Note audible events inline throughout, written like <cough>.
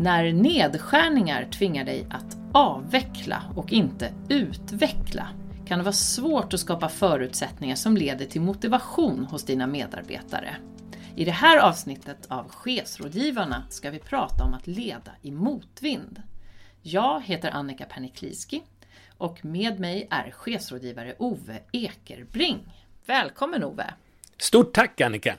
När nedskärningar tvingar dig att avveckla och inte utveckla kan det vara svårt att skapa förutsättningar som leder till motivation hos dina medarbetare. I det här avsnittet av Chefsrådgivarna ska vi prata om att leda i motvind. Jag heter Annika Pernikliski och med mig är chefsrådgivare Ove Ekerbring. Välkommen Ove! Stort tack Annika!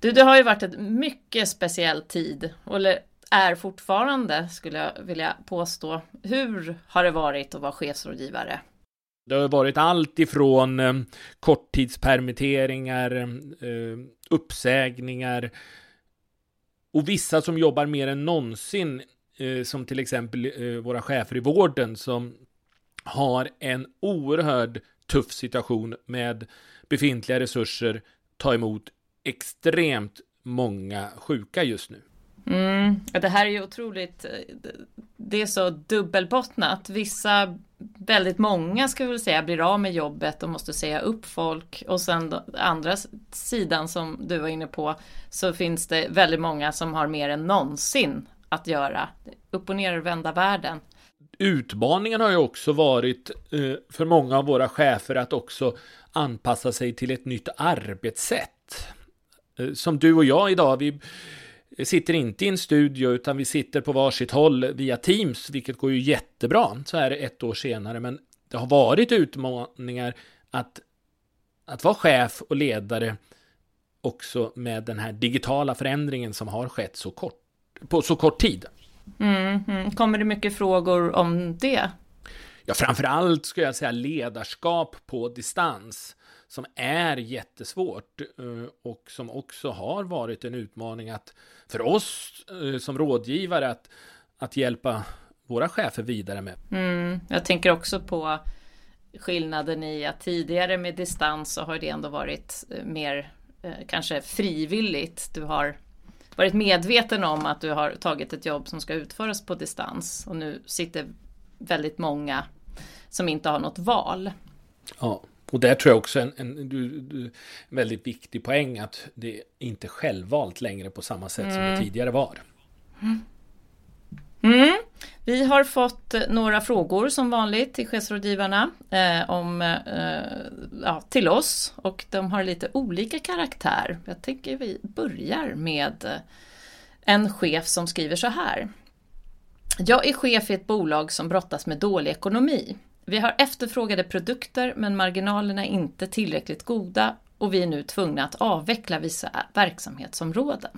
Du, det har ju varit en mycket speciell tid, eller är fortfarande skulle jag vilja påstå. Hur har det varit att vara chefsrådgivare? Det har varit allt ifrån eh, korttidspermitteringar, eh, uppsägningar och vissa som jobbar mer än någonsin, eh, som till exempel eh, våra chefer i vården som har en oerhörd tuff situation med befintliga resurser ta emot extremt många sjuka just nu. Mm, det här är ju otroligt, eh, det är så dubbelbottnat. Vissa, väldigt många ska vi väl säga, blir av med jobbet och måste säga upp folk. Och sen då, andra sidan som du var inne på, så finns det väldigt många som har mer än någonsin att göra. Upp och ner och vända världen. Utmaningen har ju också varit eh, för många av våra chefer att också anpassa sig till ett nytt arbetssätt. Eh, som du och jag idag, vi sitter inte i en studio utan vi sitter på varsitt håll via Teams, vilket går ju jättebra så här ett år senare. Men det har varit utmaningar att, att vara chef och ledare också med den här digitala förändringen som har skett så kort, på så kort tid. Mm, mm. Kommer det mycket frågor om det? Ja, framför allt skulle jag säga ledarskap på distans som är jättesvårt eh, och som också har varit en utmaning att för oss eh, som rådgivare att, att hjälpa våra chefer vidare med. Mm, jag tänker också på skillnaden i att tidigare med distans så har det ändå varit eh, mer kanske frivilligt. Du har varit medveten om att du har tagit ett jobb som ska utföras på distans och nu sitter väldigt många som inte har något val. Ja. Och där tror jag också en, en, du, väldigt viktig poäng att det är inte självvalt längre på samma sätt mm. som det mm. tidigare var. Mm. Vi har fått några frågor som vanligt till chefsrådgivarna eh, om, eh, ja, till oss och de har lite olika karaktär. Jag tänker vi börjar med en chef som skriver så här. Jag är chef i ett bolag som brottas med dålig ekonomi. Vi har efterfrågade produkter men marginalerna är inte tillräckligt goda och vi är nu tvungna att avveckla vissa verksamhetsområden.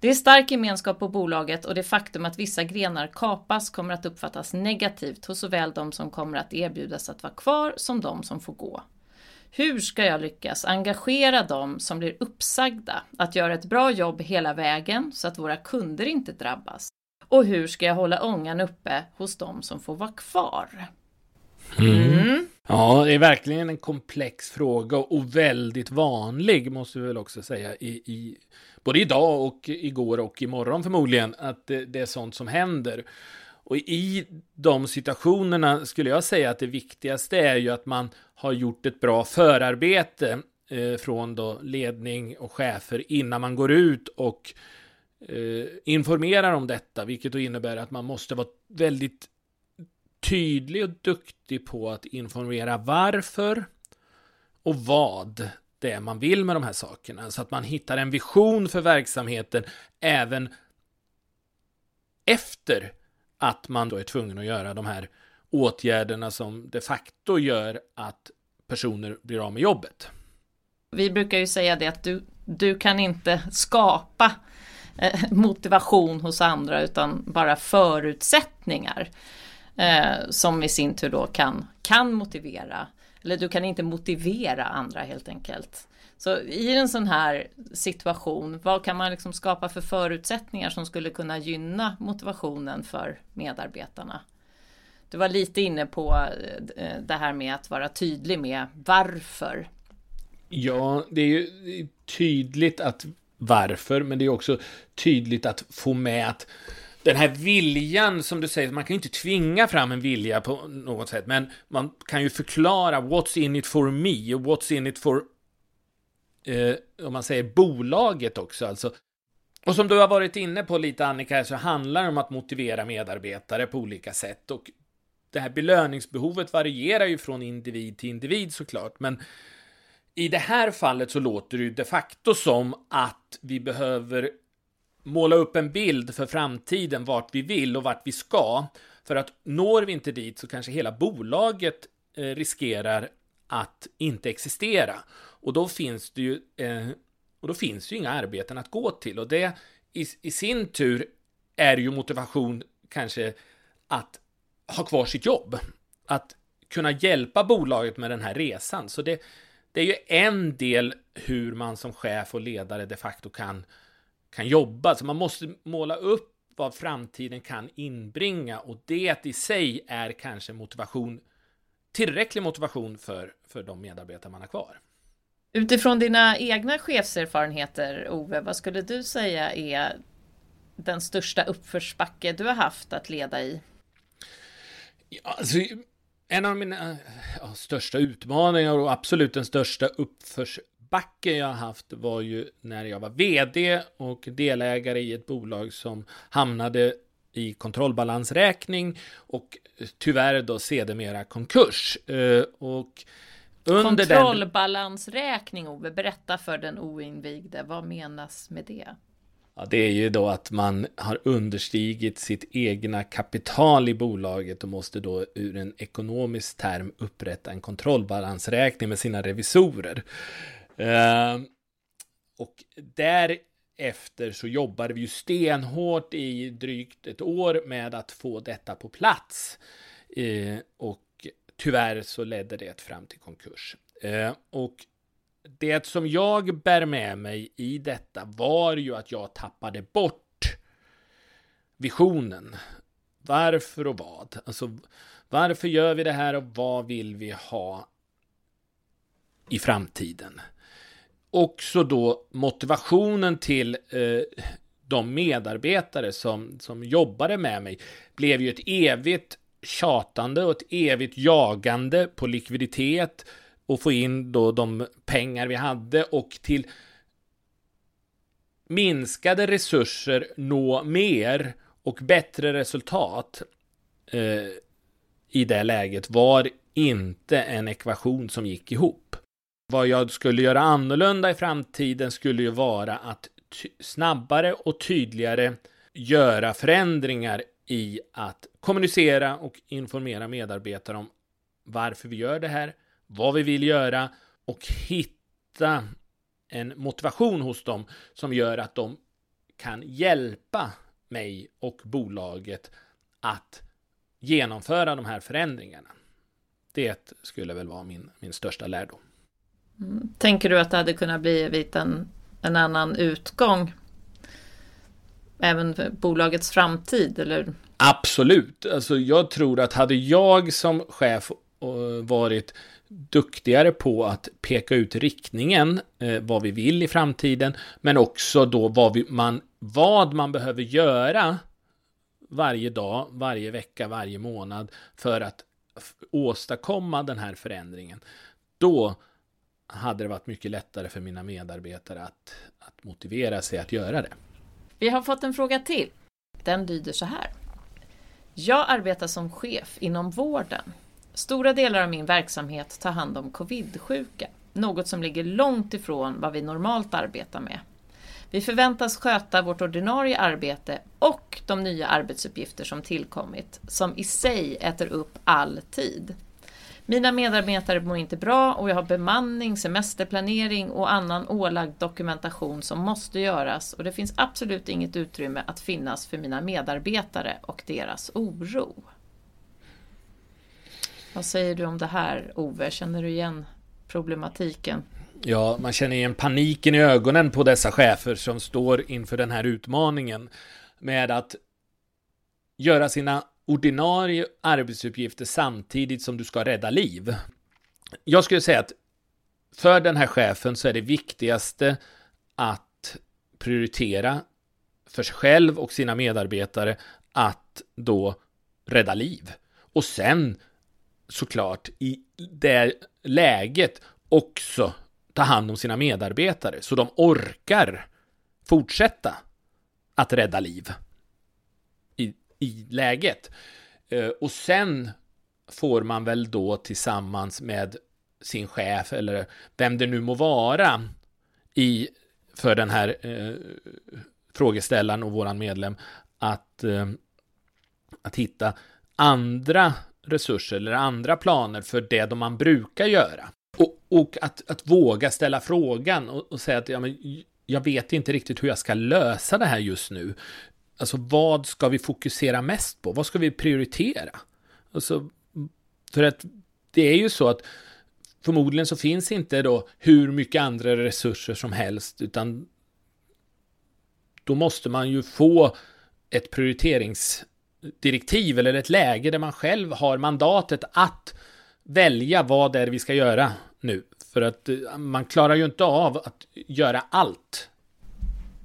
Det är stark gemenskap på bolaget och det faktum att vissa grenar kapas kommer att uppfattas negativt hos såväl de som kommer att erbjudas att vara kvar som de som får gå. Hur ska jag lyckas engagera de som blir uppsagda att göra ett bra jobb hela vägen så att våra kunder inte drabbas? Och hur ska jag hålla ångan uppe hos de som får vara kvar? Mm. mm. Ja, det är verkligen en komplex fråga och väldigt vanlig måste vi väl också säga i, i både idag och igår och imorgon förmodligen att det, det, är sånt som händer. Och i de situationerna skulle jag säga att det viktigaste är ju att man har gjort ett bra förarbete eh, från då ledning och chefer innan man går ut och eh, informerar om detta, vilket då innebär att man måste vara väldigt tydlig och duktig på att informera varför och vad det är man vill med de här sakerna. Så att man hittar en vision för verksamheten även efter att man då är tvungen att göra de här åtgärderna som de facto gör att personer blir av med jobbet. Vi brukar ju säga det att du, du kan inte skapa eh, Eh, motivation hos andra utan bara förutsättningar. Eh, som i sin tur då kan, kan motivera, eller du kan inte motivera andra helt enkelt. Så i en sån här situation, vad kan man liksom skapa för förutsättningar som skulle kunna gynna motivationen för medarbetarna? Du var lite inne på eh, eh, det här med att vara tydlig med varför. Ja, det är ju tydligt att varför, men det är också tydligt att få med att den här viljan som du säger, man kan ju inte tvinga fram en vilja på något sätt, men man kan ju förklara what's in it for me och what's in it for, eh, om man säger bolaget också, alltså Och som du har varit inne på lite Annika, så handlar det om att motivera medarbetare på olika sätt. Och det här belöningsbehovet varierar ju från individ till individ såklart, men i det här fallet så låter det ju de facto som att vi behöver måla upp en bild för framtiden, vart vi vill och vart vi ska. För att når vi inte dit så kanske hela bolaget eh, riskerar att inte existera. Och då finns det ju, eh, och då finns ju inga arbeten att gå till. Och det i, i sin tur är ju motivation kanske att ha kvar sitt jobb. Att kunna hjälpa bolaget med den här resan. Så det, det är ju en del hur man som chef och ledare de facto kan, kan jobba. Så man måste måla upp vad framtiden kan inbringa och det i sig är kanske motivation, tillräcklig motivation för, för de medarbetare man har kvar. Utifrån dina egna chefserfarenheter, Ove, vad skulle du säga är den största uppförsbacke du har haft att leda i? Ja, alltså, en av mina eh, ja, största utmaningar och absolut den största uppförsbacken jag haft var ju när jag var vd och delägare i ett bolag som hamnade i kontrollbalansräkning och eh, tyvärr då sedermera konkurs. Eh, och under Kontrollbalansräkning, Ove, berätta för den oinvigde, vad menas med det? Ja, det är ju då att man har understigit sitt egna kapital i bolaget och måste då ur en ekonomisk term upprätta en kontrollbalansräkning med sina revisorer. Uh, och därefter så jobbade vi ju stenhårt i drygt ett år med att få detta på plats. Uh, och tyvärr så ledde det fram till konkurs. Uh, och det som jag bär med mig i detta var ju att jag tappade bort visionen. Varför och vad? Alltså, varför gör vi det här och vad vill vi ha i framtiden? Också då motivationen till eh, de medarbetare som, som jobbade med mig blev ju ett evigt tjatande och ett evigt jagande på likviditet, och få in då de pengar vi hade och till minskade resurser nå mer och bättre resultat eh, i det läget var inte en ekvation som gick ihop. Vad jag skulle göra annorlunda i framtiden skulle ju vara att snabbare och tydligare göra förändringar i att kommunicera och informera medarbetare om varför vi gör det här, vad vi vill göra och hitta en motivation hos dem som gör att de kan hjälpa mig och bolaget att genomföra de här förändringarna. Det skulle väl vara min, min största lärdom. Mm. Tänker du att det hade kunnat bli en, en annan utgång? Även för bolagets framtid, eller? Absolut. Alltså, jag tror att hade jag som chef eh, varit duktigare på att peka ut riktningen, eh, vad vi vill i framtiden, men också då vad, vi, man, vad man behöver göra varje dag, varje vecka, varje månad för att åstadkomma den här förändringen. Då hade det varit mycket lättare för mina medarbetare att, att motivera sig att göra det. Vi har fått en fråga till. Den lyder så här. Jag arbetar som chef inom vården Stora delar av min verksamhet tar hand om covid-sjuka, något som ligger långt ifrån vad vi normalt arbetar med. Vi förväntas sköta vårt ordinarie arbete och de nya arbetsuppgifter som tillkommit, som i sig äter upp all tid. Mina medarbetare mår inte bra och jag har bemanning, semesterplanering och annan ålagd dokumentation som måste göras och det finns absolut inget utrymme att finnas för mina medarbetare och deras oro. Vad säger du om det här, Ove? Känner du igen problematiken? Ja, man känner igen paniken i ögonen på dessa chefer som står inför den här utmaningen med att göra sina ordinarie arbetsuppgifter samtidigt som du ska rädda liv. Jag skulle säga att för den här chefen så är det viktigaste att prioritera för sig själv och sina medarbetare att då rädda liv. Och sen såklart i det läget också ta hand om sina medarbetare så de orkar fortsätta att rädda liv i, i läget. Eh, och sen får man väl då tillsammans med sin chef eller vem det nu må vara i, för den här eh, frågeställaren och våran medlem att, eh, att hitta andra resurser eller andra planer för det de man brukar göra. Och, och att, att våga ställa frågan och, och säga att ja, men, jag vet inte riktigt hur jag ska lösa det här just nu. Alltså vad ska vi fokusera mest på? Vad ska vi prioritera? Alltså, för att det är ju så att förmodligen så finns inte då hur mycket andra resurser som helst, utan då måste man ju få ett prioriterings direktiv eller ett läge där man själv har mandatet att välja vad det är vi ska göra nu. För att eh, man klarar ju inte av att göra allt.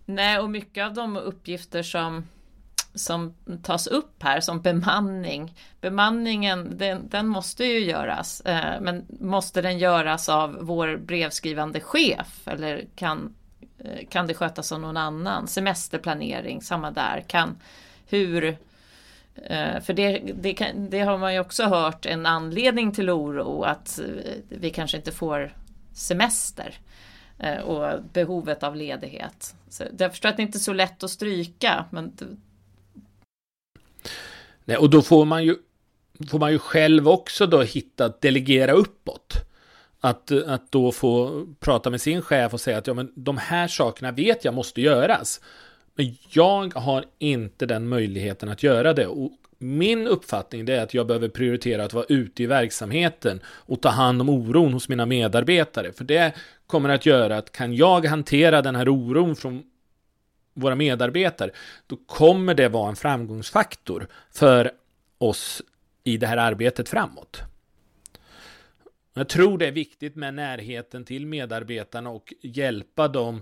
Nej, och mycket av de uppgifter som som tas upp här som bemanning. Bemanningen, den, den måste ju göras, eh, men måste den göras av vår brevskrivande chef eller kan, eh, kan det skötas av någon annan? Semesterplanering, samma där. Kan, hur, eh, Eh, för det, det, kan, det, har man ju också hört en anledning till oro att eh, vi kanske inte får semester eh, och behovet av ledighet. Så jag förstår att det inte är så lätt att stryka men Nej, och då får man ju får man ju själv också då hitta att delegera uppåt. Att, att då få prata med sin chef och säga att ja, men de här sakerna vet jag måste göras. Men jag har inte den möjligheten att göra det. Och min uppfattning är att jag behöver prioritera att vara ute i verksamheten och ta hand om oron hos mina medarbetare. För det kommer att göra att kan jag hantera den här oron från våra medarbetare, då kommer det vara en framgångsfaktor för oss i det här arbetet framåt. Jag tror det är viktigt med närheten till medarbetarna och hjälpa dem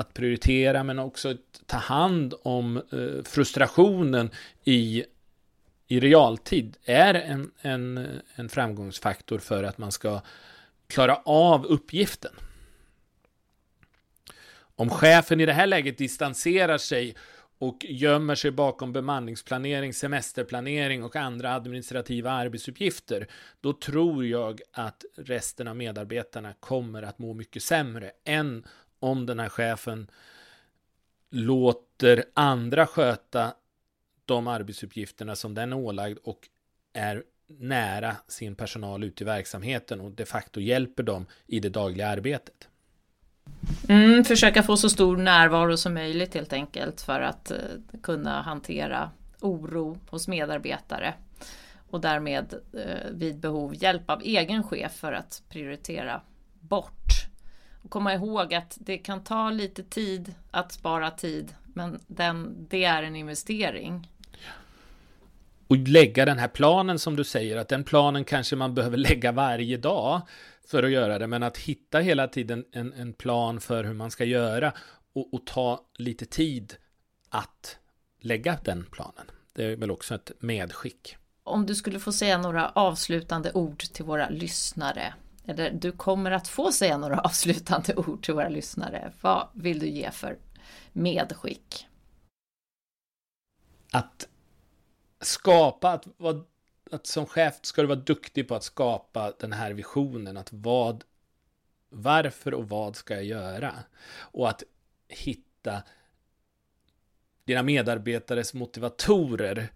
att prioritera men också ta hand om eh, frustrationen i, i realtid är en, en, en framgångsfaktor för att man ska klara av uppgiften. Om chefen i det här läget distanserar sig och gömmer sig bakom bemanningsplanering, semesterplanering och andra administrativa arbetsuppgifter, då tror jag att resten av medarbetarna kommer att må mycket sämre än om den här chefen låter andra sköta de arbetsuppgifterna som den är ålagd och är nära sin personal ute i verksamheten och de facto hjälper dem i det dagliga arbetet. Mm, försöka få så stor närvaro som möjligt helt enkelt för att eh, kunna hantera oro hos medarbetare och därmed eh, vid behov hjälp av egen chef för att prioritera bort. Och komma ihåg att det kan ta lite tid att spara tid men den, det är en investering. Och lägga den här planen som du säger, att den planen kanske man behöver lägga varje dag för att göra det, men att hitta hela tiden en, en plan för hur man ska göra och, och, ta lite tid att lägga den planen. Det är väl också ett medskick. Om du skulle få säga några avslutande ord till våra lyssnare, eller du kommer att få säga några <laughs> avslutande ord till våra lyssnare, vad vill du ge för medskick? Att skapa, att vara att som chef ska du vara duktig på att skapa den här visionen. Att vad, varför och vad ska jag göra? Och att hitta dina medarbetares motivatorer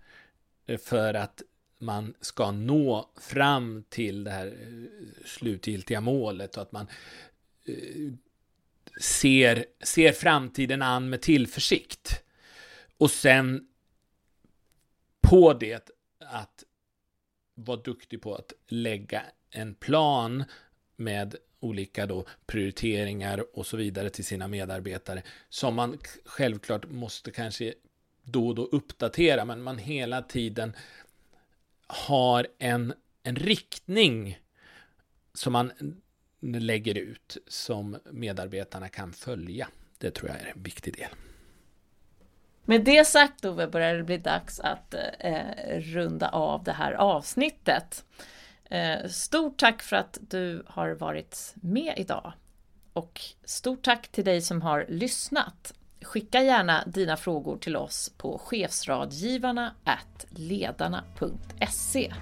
för att man ska nå fram till det här eh, slutgiltiga målet och att man eh, ser, ser framtiden an med tillförsikt. Och sen på det att vara duktig på att lägga en plan med olika då prioriteringar och så vidare till sina medarbetare som man självklart måste kanske då och då uppdatera men man hela tiden har en, en riktning som man lägger ut som medarbetarna kan följa. Det tror jag är en viktig del. Med det sagt Ove börjar det bli dags att eh, runda av det här avsnittet. Eh, stort tack för att du har varit med idag. Och stort tack till dig som har lyssnat skicka gärna dina frågor till oss på chefsradgivarna ledarna.se